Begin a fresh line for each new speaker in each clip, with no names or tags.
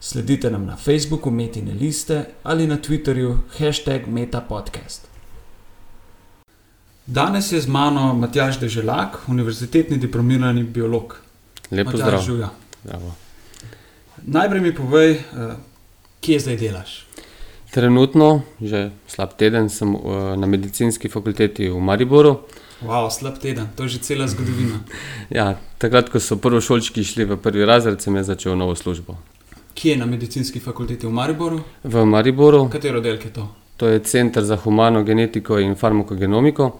Sledite nam na Facebooku Metine liste ali na Twitterju hashtag MetaPodcast. Danes je z mano Matjaš Deželak, univerzitetni diplomirani biolog.
Lep
Matjaž,
pozdrav.
živjo.
Zdravo.
Najprej mi povej, eh, kje zdaj delaš.
Trenutno, že slab teden, sem eh, na medicinski fakulteti v Mariboru.
Wow, slab teden, to je že cela zgodovina.
Ja, takrat, ko so prvošolčki šli v prvi razred, sem jaz začel novo službo.
Kje je na medicinski fakulteti v Mariboru?
V Mariboru,
Katero oddelek je to?
to je Center za humano genetiko in farmakogenomiko.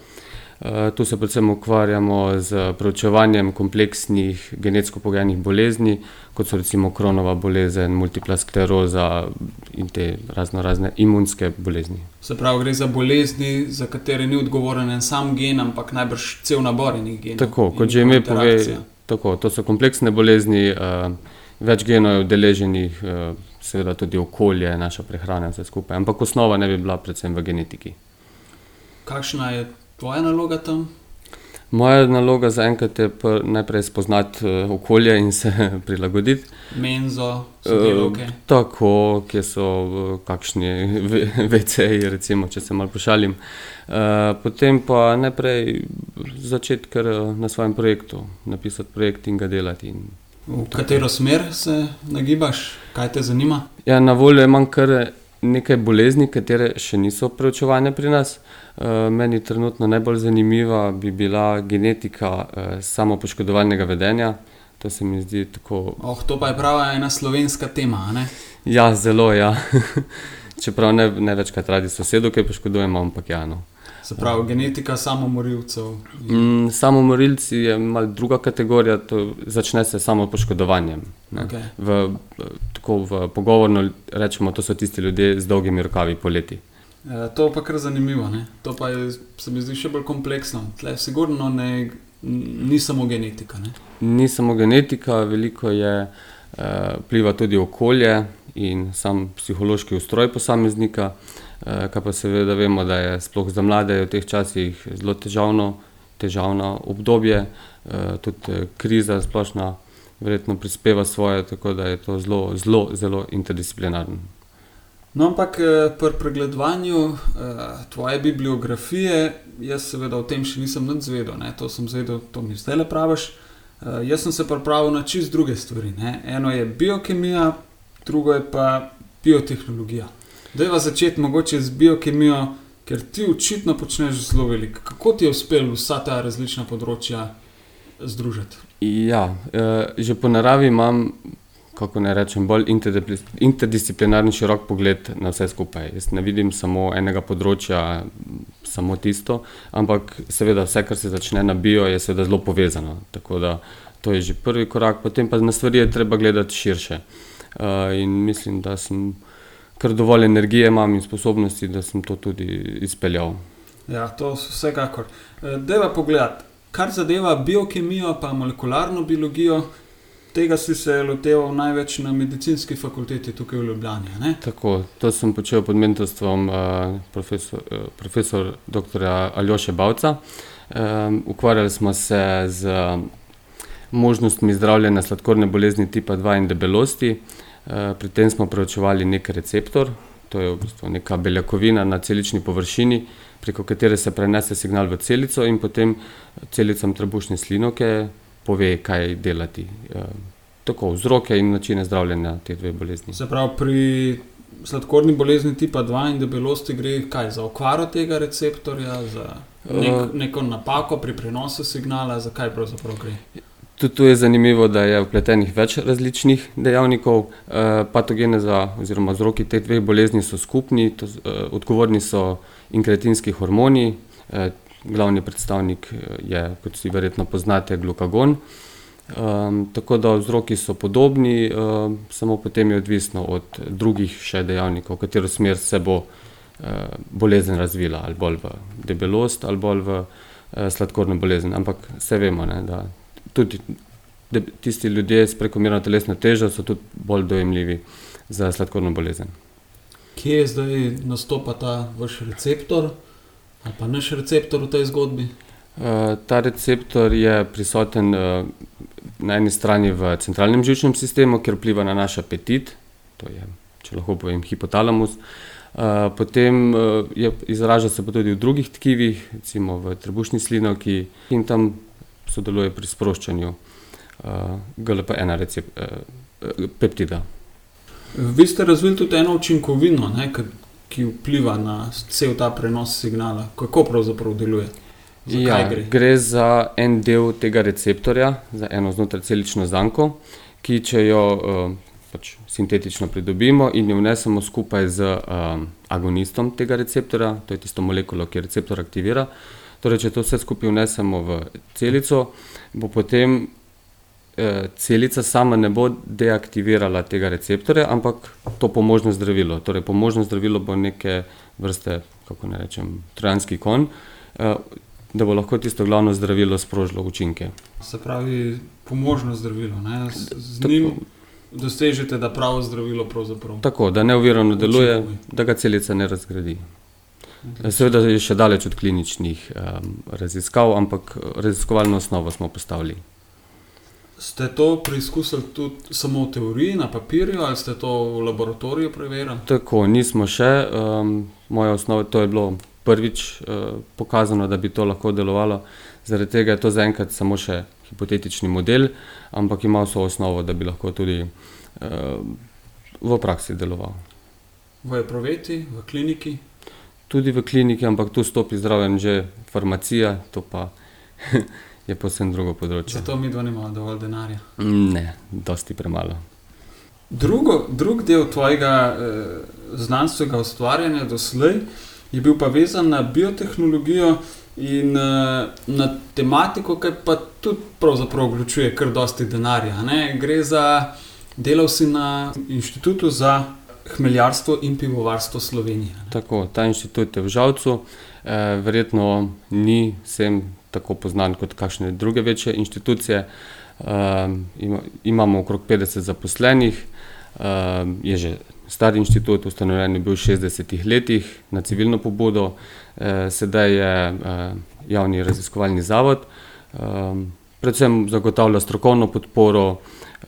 Eh, Tu se predvsem ukvarjamo z preučevanjem kompleksnih genetsko pogojenih bolezni, kot so recimo kronova bolezen, multipla skleroza in te razno razne imunske bolezni.
Se pravi, gre za bolezni, za katere ni odgovoren en sam gen, ampak najbrž cel nabor enih genov.
Tako, kot že ime pove, tako, to so kompleksne bolezni, uh, več genov je udeleženih, uh, seveda tudi okolje, naša prehrana vse skupaj. Ampak osnova ne bi bila predvsem v genetiki.
Kakšna je tvoja naloga tam?
Moja naloga zaenkrat je pr- najprej spoznati uh, okolje in se prilagoditi.
Menzo, sodelavke.
Eh, tako, kje so kakšni VC-ji, recimo, če se malo pošalim. Uh, potem pa najprej začeti kar eh, na svojem projektu, napisati projekt in ga delati. In
V katero smer se nagibaš, kaj te zanima?
Ja, na voljo imam kar nekaj bolezni, katere še niso preučevane pri nas. Eh, Meni trenutno najbolj zanimiva bi bila genetika eh, samopoškodovalnega vedenja. To se mi zdi tako.
Oh, to pa je prava ena slovenska tema, a ne?
Ja, zelo ja. Čeprav ne, ne večkrat radi sosedo, ki poškodujemo, ampak ja. No.
Se pravi, genetika samomorilcev.
Mm, Samomorilci je malo druga kategorija, to začne se samo poškodovanjem. ne.
Okay.
V, tako v pogovorno rečemo, to so tisti ljudje z dolgimi rokavi poleti.
E, to pa kar zanimivo, ne? to pa je, se mi zdi še bolj kompleksno. Tle sigurno ne, ni samo genetika. Ne?
Ni samo genetika, veliko je eh, vpliva tudi okolje in sam psihološki ustroj posameznika, eh, kar pa seveda vemo, da je sploh za mlade v teh časih zelo težavno, težavno obdobje, eh, tudi eh, kriza splošna verjetno prispeva svoje, tako da je to zelo, zelo, zelo interdisciplinarno.
No, ampak eh, pri pregledovanju eh, tvoje bibliografije, jaz seveda o tem še nisem nič zvedel, ne? to sem zvedel, to mi zdaj le praviš. Eh, jaz sem se pripravil na čist druge stvari. Ne? Eno je biokemija, drugo je pa biotehnologija. Dajva začeti mogoče z biokemijo, ker ti očitno počneš zelo veliko. Kako ti je uspelo vsa ta različna področja združiti?
Ja, eh, že po naravi imam, kako naj rečem, bolj interdisciplinarni širok pogled na vse skupaj. Jaz ne vidim samo enega področja, samo tisto, ampak seveda vse, kar se začne na bio, je seveda zelo povezano. Tako da to je že prvi korak, potem pa na stvari je treba gledati širše. Eh, In mislim, da sem kar dovolj energije imam in sposobnosti, da sem to tudi izpeljal.
Ja, to vsekakor. Eh, Deva pogledati, kar zadeva biokemijo, pa molekularno biologijo. Tega si se loteval največ na medicinski fakulteti tukaj v Ljubljani. ne?
Tako, to sem počel pod mentorstvom uh, profesor, uh, profesor dr. Aljoše Bavca. Um, ukvarjali smo se z možnostmi zdravljenja sladkorne bolezni tipa 2 in debelosti. Uh, pri tem smo preučevali nek receptor, to je v bistvu neka beljakovina na celični površini, preko katere se prenese signal v celico in potem celicam trebušne slinavke pove, kaj delati. Uh, tako, vzroke in načine zdravljenja teh dveh bolezni.
Se pravi, pri sladkorni bolezni tipa 2 in debelosti gre kaj za okvaro tega receptorja, za nek,
Eh.
neko napako pri prenosu signala, za kaj pravzaprav gre.
Tudi tu je zanimivo, da je vpletenih več različnih dejavnikov. Eh, Patogeneza oziroma vzroki teh dveh bolezni so skupni, to, eh, odgovorni so inkretinski hormoni, eh, glavni predstavnik eh, je, kot vsi verjetno poznate, glukagon. Um, tako da vzroki so podobni, um, samo potem je odvisno od drugih še dejavnikov, v katero smer se bo bolezen razvila, ali bolj v debelost, ali bolj v sladkorno bolezen. Ampak vse vemo, ne, da tudi tisti ljudje s prekomerno telesno težo so tudi bolj dojemljivi za sladkorno bolezen.
Kje je zdaj nastopa ta vaš receptor ali pa naš receptor v tej zgodbi?
Uh, ta receptor je prisoten uh, na eni strani v centralnem žilčnem sistemu, ker vpliva na naš apetit, to je, če lahko povem, hipotalamus. Uh, potem uh, je, izraža se pa tudi v drugih tkivih, recimo v trebušni slinavki, in tam sodeluje pri sproščanju uh, GLP-1 recept, uh, peptida.
Vi ste razvili tudi eno učinkovino, ne, ki vpliva na cel ta prenos signala. Kako pravzaprav deluje?
Ja, gre? gre za en del tega receptorja, za eno znotrajcelično zanko, ki če jo uh, pač sintetično pridobimo in jo vnesemo skupaj z um, agonistom tega receptorja, to je tisto molekulo, ki receptor aktivira. Torej, če to vse skupaj vnesemo v celico, bo potem Eh, celica sama ne bo deaktivirala tega receptorja, ampak to pomožno zdravilo. Torej, pomožno zdravilo bo neke vrste, kako ne rečem, trojanski kon, eh, da bo lahko tisto glavno zdravilo sprožilo učinke.
Se pravi, pomožno zdravilo. Ne? Z njim dosežete, da pravo zdravilo pravzaprav.
Tako, da neuvirano deluje, da ga celica ne razgradi. Seveda je še daleč od kliničnih um, raziskav, ampak raziskovalno osnovo smo postavili.
Ste to preizkusili tudi samo v teoriji, na papirju, ali ste to v laboratoriju preverili?
Tako, nismo še. Um, moja osnova, to je bilo prvič uh, pokazano, da bi to lahko delovalo. Zaradi tega je to zaenkrat samo še hipotetični model, ampak ima vso osnovo, da bi lahko tudi uh, v praksi deloval.
V epruveti, v kliniki?
Tudi v kliniki, ampak tu stopi zraven že farmacija, to pa je posebno drugo področje.
Zato mi dva nimamo dovolj denarja.
Ne, dosti premalo.
Drugo, drug del tvojega eh, znanstvenega ustvarjanja doslej je bil pa vezan na biotehnologijo in eh, na tematiko, ki pa tudi pravzaprav vključuje kar dosti denarja. Ne? Gre za delavci na inštitutu za hmeljarstvo in pivovarstvo Slovenije.
Tako, ta inštitut je v Žalcu, eh, verjetno ni vsem tako znan kot kakšne druge večje inštitucije. Ima, imamo okrog 50 zaposlenih, um, je že star inštitut, ustanovljen je bil v 60-ih letih na civilno pobudo, uh, sedaj je uh, javni raziskovalni zavod, um, predvsem zagotavlja strokovno podporo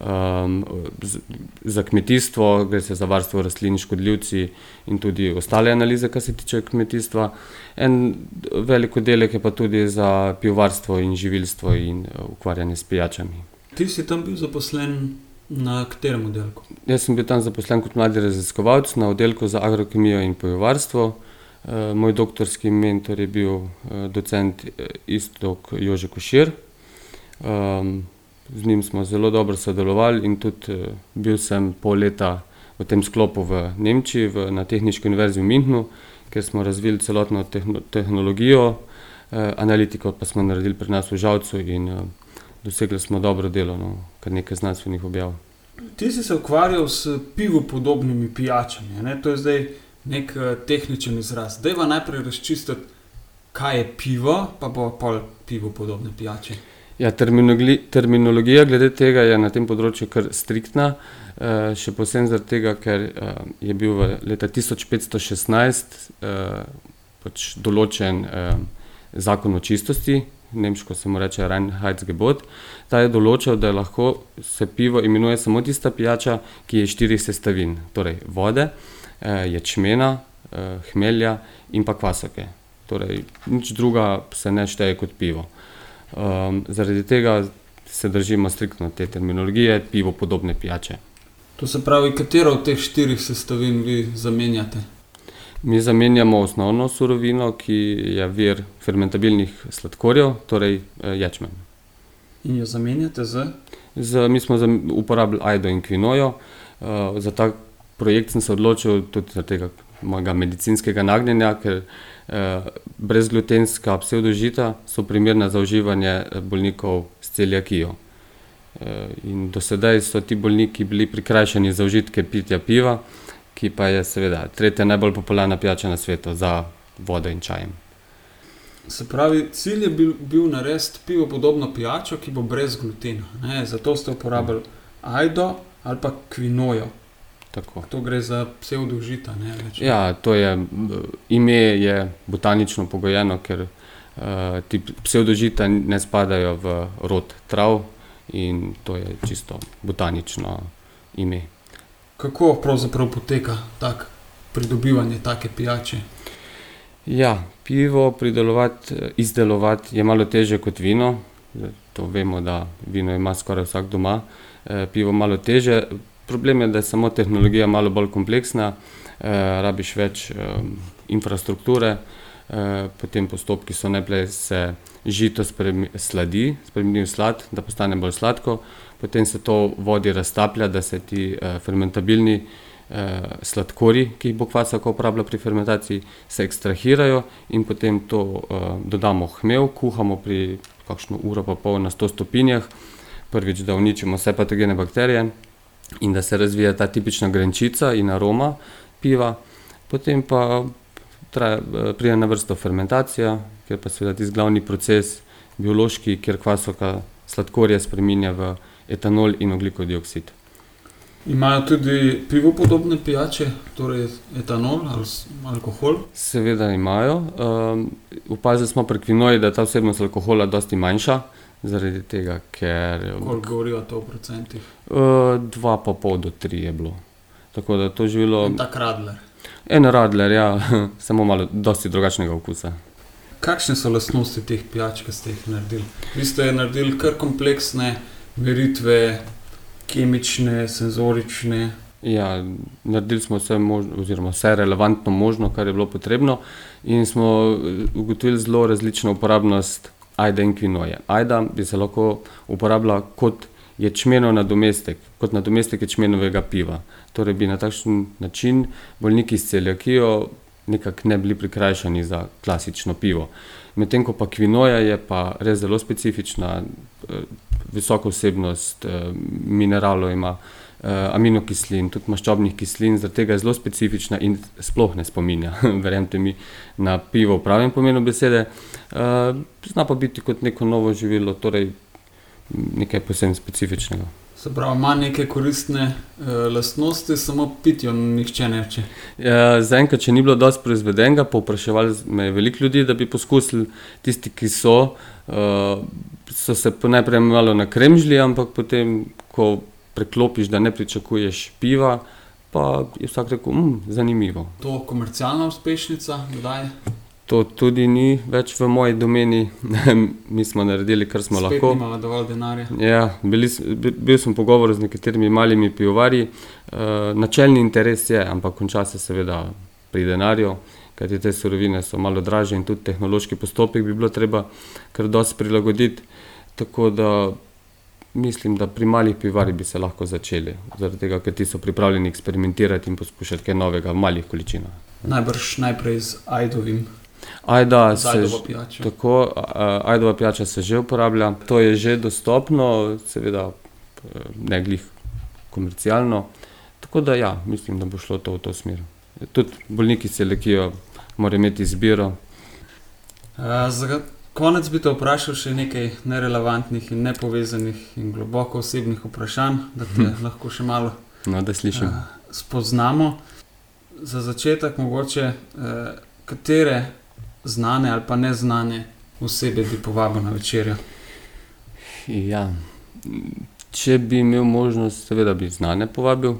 um, za kmetijstvo, gre se za varstvo rastlin, škodljivci in tudi ostale analize, kar se tiče kmetijstva. En velik oddelek je pa tudi za pivovarstvo in živilstvo in uh, ukvarjanje s pijačami.
Ti si tam bil zaposlen na katerem oddelku?
Jaz sem bil tam zaposlen kot mladi raziskovalec na oddelku za agrokemijo in pivovarstvo. Uh, moj doktorski mentor je bil uh, docent Istok Jože Košir. Um, z njim smo zelo dobro sodelovali in tudi uh, bil sem pol leta v tem sklopu v Nemčiji, v, na Tehnički univerzi v Münchnu, kjer smo razvili celotno tehno, tehnologijo, uh, analitiko pa smo naredili pri nas v Žalcu in uh, dosegli smo dobro delo, no, kar nekaj znanstvenih objav.
Ti si se ukvarjal s pivo podobnimi pijačami, ne? to je zdaj nek uh, tehničen izraz. Dejva najprej razčistiti, kaj je pivo, pa bo pol pivo podobne pijače.
Ja, terminologija glede tega je na tem področju kar striktna, eh, še posebej zaradi tega, ker eh, je bil v leta 1516 eh, pač določen zakon o čistosti, nemško se mu reče Reinheitsgebot. Ta je določil, da lahko se pivo imenuje samo tista pijača, ki je štirih sestavin, torej vode, ječmena, hmelja in pa kvasake. Torej, nič druga se ne šteje kot pivo. Um, zaradi tega se držimo striktno te terminologije, pivo podobne pijače.
To se pravi, katero od teh štirih sestavin vi zamenjate?
Mi zamenjamo osnovno surovino, ki je vir fermentabilnih sladkorjev, torej eh, ječmen.
In jo zamenjate z?
z mi smo uporabljali ajdo in kvinojo. Uh, za ta projekt sem se odločil tudi zaradi mojega medicinskega nagnjenja, ker Eh, brezglutenska pseudožita so primerna za uživanje eh, bolnikov s celiakijo. Eh, in do sedaj so ti bolniki bili prikrajšani za užitke pitja piva, ki pa je seveda tretja najbolj popularna pijača na svetu za vodo in čajem.
Se pravi, cilj je bil, bil narediti pivo podobno pijačo, ki bo brez glutena. Zato ste uporabili ajdo ali pa kvinojo.
Tako.
To gre za pseudožita. ne, več.
Ja, to je ime je botanično pogojeno, ker uh, ti psevdožita ne spadajo v rod trav in to je čisto botanično ime.
Kako pravzaprav poteka tak pridobivanje take pijače?
Ja, pivo pridelovati, izdelovati je malo težje kot vino. To vemo, da vino ima skoraj vsak doma, eh, pivo malo težje. Problem je, da je samo tehnologija malo bolj kompleksna, eh, rabiš več eh, infrastrukture, eh, potem postopki so najprej se žito spremi, sladi, spremeni v slad, da postane bolj sladko, potem se to v vodi raztaplja, da se ti eh, fermentabilni eh, sladkorji, ki jih bokvasaka uporablja pri fermentaciji, se ekstrahirajo in potem to eh, dodamo v hmelj, kuhamo pri kakšno uro pa pol na 100 stopinjah, prvič, da uničimo vse patogene bakterije in da se razvija ta tipična grenčica in aroma piva, potem pa traja, eh, pride na vrsto fermentacija, kjer pa seveda tisti glavni proces, biološki, kjer kvasovka sladkorje spreminja v etanol in ogljikov dioksid.
Imajo tudi pivo podobne pijače, torej etanol ali alkohol.
Seveda imajo. Um, opazili smo pri kvinoji, da je ta vsebnost alkohola dosti manjša, zaradi tega, ker
Koliko govorijo to v procentih?
uh, dva pa pol do tri je bilo. Tako da to živilo,
In tak radler.
en radler, ja, samo malo, dosti drugačnega okusa.
Kakšne so lastnosti teh pijač, ki ste jih naredili? Vi ste naredili kar kompleksne meritve, kemične, senzorične.
Ja, naredili smo vse, možno, oziroma vse relevantno možno, kar je bilo potrebno, in smo eh, ugotovili zelo različno uporabnost ajda in kvinoje. Ajda bi se lahko uporabljala kot ječmenov nadomestek, kot nadomestek ječmenovega piva. Torej bi na takšen način bolniki s celiakijo nekako ne bili prikrajšani za klasično pivo. Medtem ko pa kvinoja je pa res zelo specifična, eh, visoko vsebnost eh, mineralov ima, aminokislin, tudi maščobnih kislin, zaradi tega je zelo specifična in sploh ne spominja, verjemite mi, na pivo v pravem pomenu besede. Eh, Zna pa biti kot neko novo živilo, torej nekaj posebno specifičnega.
Se pravi, ima neke koristne uh, lastnosti, samo pitjo nihče ne reče.
Ja, Zaenkrat, če ni bilo dosti proizvedenega, povpraševali me je veliko ljudi, da bi poskusili. Tisti, ki so, uh, so se najprej malo nakremžili, ampak potem, ko preklopiš, da ne pričakuješ piva, pa je vsak rekel, mmm, zanimivo.
To komercialna uspešnica, kdaj?
To tudi ni več v moji domeni, mi smo naredili, kar smo
Spet
lahko.
Imamo dovolj denarja.
Ja, bili, bil sem v pogovoru z nekaterimi malimi pivovarji. Uh, načelni interes je, ampak konča se seveda pri denarju, kajti te surovine so malo dražje in tudi tehnološki postopek bi bilo treba kar dosti prilagoditi. Tako da mislim, da pri malih pivarjih bi se lahko začeli, zaradi tega, ker ti so pripravljeni eksperimentirati in poskušati kaj novega v malih količinah.
Najbrž najprej z ajdovim,
Ajda se. Tako, ajdova pijača se že uporablja, to je že dostopno, seveda ne glih komercialno. Tako da ja, mislim, da bo šlo to v to smer. Tudi bolniki s celiakijo morajo imeti izbiro.
Uh, konec bi te vprašal še nekaj nerelevantnih in nepovezanih in globoko osebnih vprašanj, da te
Hm.
lahko še malo
No, slišim.
uh, spoznamo. Za začetek, mogoče, uh, katere znane ali pa neznane osebe bi povabil na večerjo.
Ja. Če bi imel možnost, seveda bi znane povabil,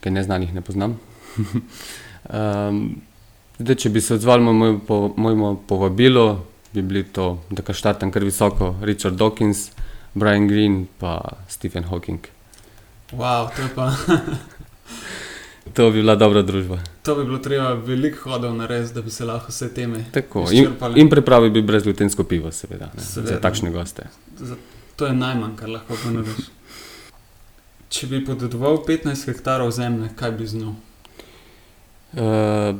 ker neznanih ne poznam. um, zdaj, če bi se odzval moj, po, mojemu povabilu, bi bili to, da kar štartam kar visoko, Richard Dawkins, Brian Greene pa Stephen Hawking.
Wow, to, pa,
To bi bila dobra družba.
to bi bilo treba veliko hodov narediti, da bi se lahko vse teme.
Tako, in,
Izčrpali.
in pripravi bi brezglutensko pivo, seveda, ne,
Seveda.
za takšne goste.
Za- To je najmanj, kar lahko ponudiš. Če bi podedoval 15 hektarov zemlje, kaj bi z njo?
Uh,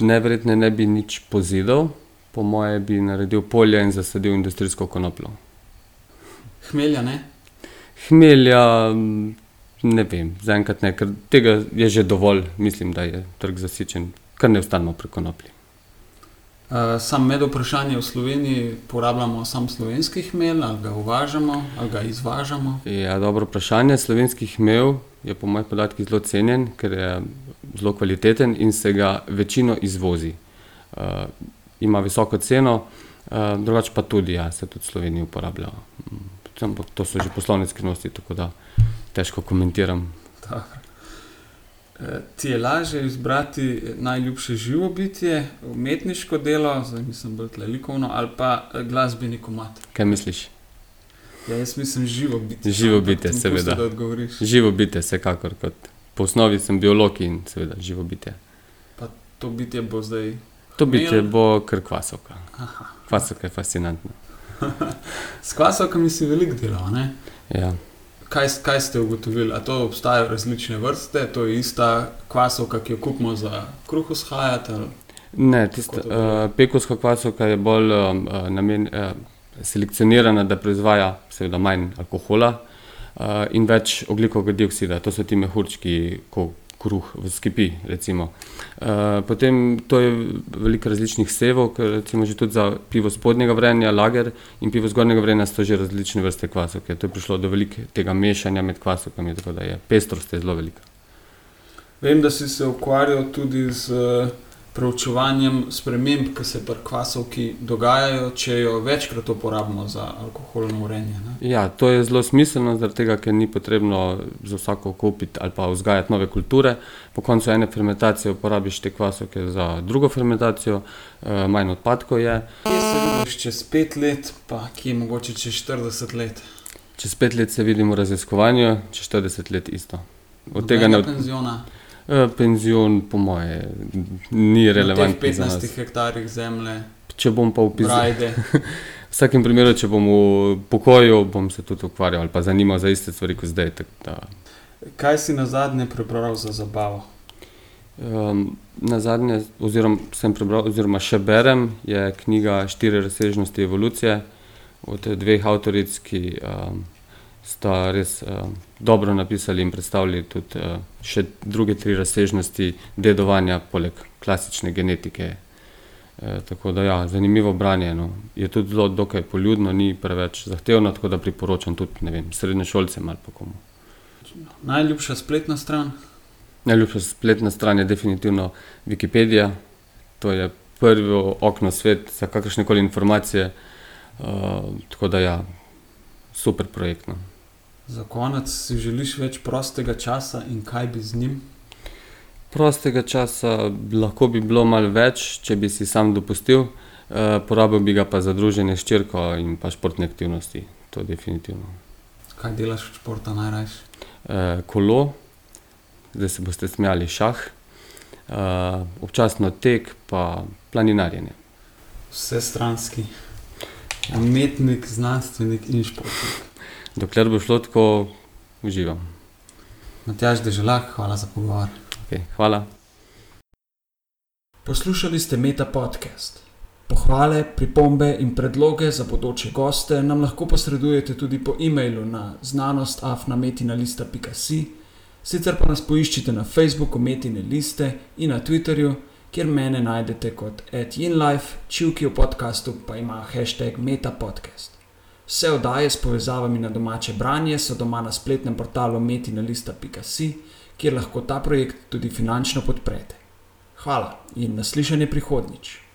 Neverjetno ne bi nič pozidal, po moje bi naredil polje in zasadil industrijsko konopljo.
Hmelja, ne?
Hmelja, m, Ne vem, zaenkrat ne, ker tega je že dovolj, mislim, da je trg zasičen, kar ne ostanemo pri konoplji.
Uh, sam med vprašanje v Sloveniji porabljamo samo slovenski hmelj, ali ga uvažamo, ali ga izvažamo.
Ja, dobro vprašanje. Slovenski hmelj je po mojih podatkih zelo cenjen, ker je zelo kvaliteten in se ga večino izvozi. Ima visoko ceno, uh, drugače pa tudi, ja, se tudi v Sloveniji uporablja. Ampak to so že poslovne skrivnosti, tako da težko komentiram.
Dobro. Eh, Ti je lažje izbrati najljubše živo bitje, umetniško delo, zdaj mislim bolj likovno, ali pa eh, glasbeni komat.
Kaj misliš?
Ja, jaz mislim živo bitje.
Živo
ampak
bitje, seveda.
Da odgovoriš.
Živo bitje, vsekakor. Kot po osnovi sem biolog in seveda živo bitje.
To bitje bo zdaj.
To bitje bo kar kvasovka.
Aha.
Kvasovka je fascinantna.
S kvasovkami si veliko delal. Ne?
Ja.
Kaj, kaj ste ugotovili? A to obstajajo različne vrste, to je ista kvasovka, ki jo kupimo za kruh vzhajati? ali-
Ne, tista, uh, pekovska kvasovka je bolj um, namen, uh, selekcionirana, da proizvaja seveda manj alkohola uh, in več oglikovega dioksida. To so ti mehurčki, ko kruh v skipi. Recimo. Uh, potem to je veliko različnih sevov, ker recimo že tudi za pivo spodnjega vrenja, lager in pivo zgornjega vrenja so že različne vrste kvasovke. To je prišlo do velikega mešanja med kvasovkami, tako da je pestrost je zelo velika.
Vem, da si se ukvarjal tudi z eh, preučevanjem sprememb, ki se pri kvasovki dogajajo, če jo večkrat uporabimo za alkoholno urenje. Ne?
Ja, to je zelo smiselno, zaradi tega, ker ni potrebno za vsako kupiti ali pa vzgajati nove kulture. Po koncu ene fermentacije uporabiš te kvasovke za drugo fermentacijo, eh, manj odpadkov je.
Kje se vidiš čez pet let, pa kje mogoče čez 40 let?
Čez pet let se vidimo v raziskovanju, čez 40 let isto. Od tega
Nobenega
ne
penziona,
penzion, po moje, ni
na teh
relevanten za
15
nas.
hektarjih zemlje,
Če bom pa upisal, v vsakem primeru, če bom v pokoju, bom se tudi ukvarjal ali pa zanimal za iste stvari kot zdaj. Da,
Kaj si na zadnje prebral za zabavo?
Um, na zadnje, oziroma sem prebral, oziroma še berem, je knjiga Štiri razsežnosti evolucije od dveh avtoric, ki um, sta res um, dobro napisali in predstavili tudi uh, še druge tri razsežnosti dedovanja, poleg klasične genetike. E, tako da, ja, zanimivo branje. No. Je tudi zelo dokaj poljudno, ni preveč zahtevno, tako da priporočam tudi vem, srednješolcem ali pa komu.
Najljubša spletna stran?
Najljubša spletna stran je definitivno Wikipedija. To je prvo okno svet za kakršne koli informacije. Uh, tako da, ja, super projekt.
Za konec si želiš več prostega časa in kaj bi z njim?
Prostega časa lahko bi bilo malo več, če bi si sam dopustil, uh, porabil bi ga pa za druženje s črko in pa športne aktivnosti. To definitivno.
Kaj delaš od športa najrajš?
Uh, kolo, zdaj se boste smejali šah, uh, občasno tek, pa planinarjenje.
Vse stranski. Umetnik, znanstvenik in športnik.
Dokler bo šlo tako, uživam.
Matjaž Deželak, hvala za pogovor.
Okay, hvala.
Poslušali ste Meta Podcast. Pohvale, pripombe in predloge za bodoče goste nam lahko posredujete tudi po e-mailu na znanostafnametina.si, sicer pa nas poiščite na Facebooku Metine liste in na Twitterju, kjer mene najdete kot @inlife, čivki v podkastu pa ima hashtag MetaPodcast. Vse oddaje s povezavami na domače branje so doma na spletnem portalu metina.si, kjer lahko ta projekt tudi finančno podprete. Hvala in naslišanje prihodnjič.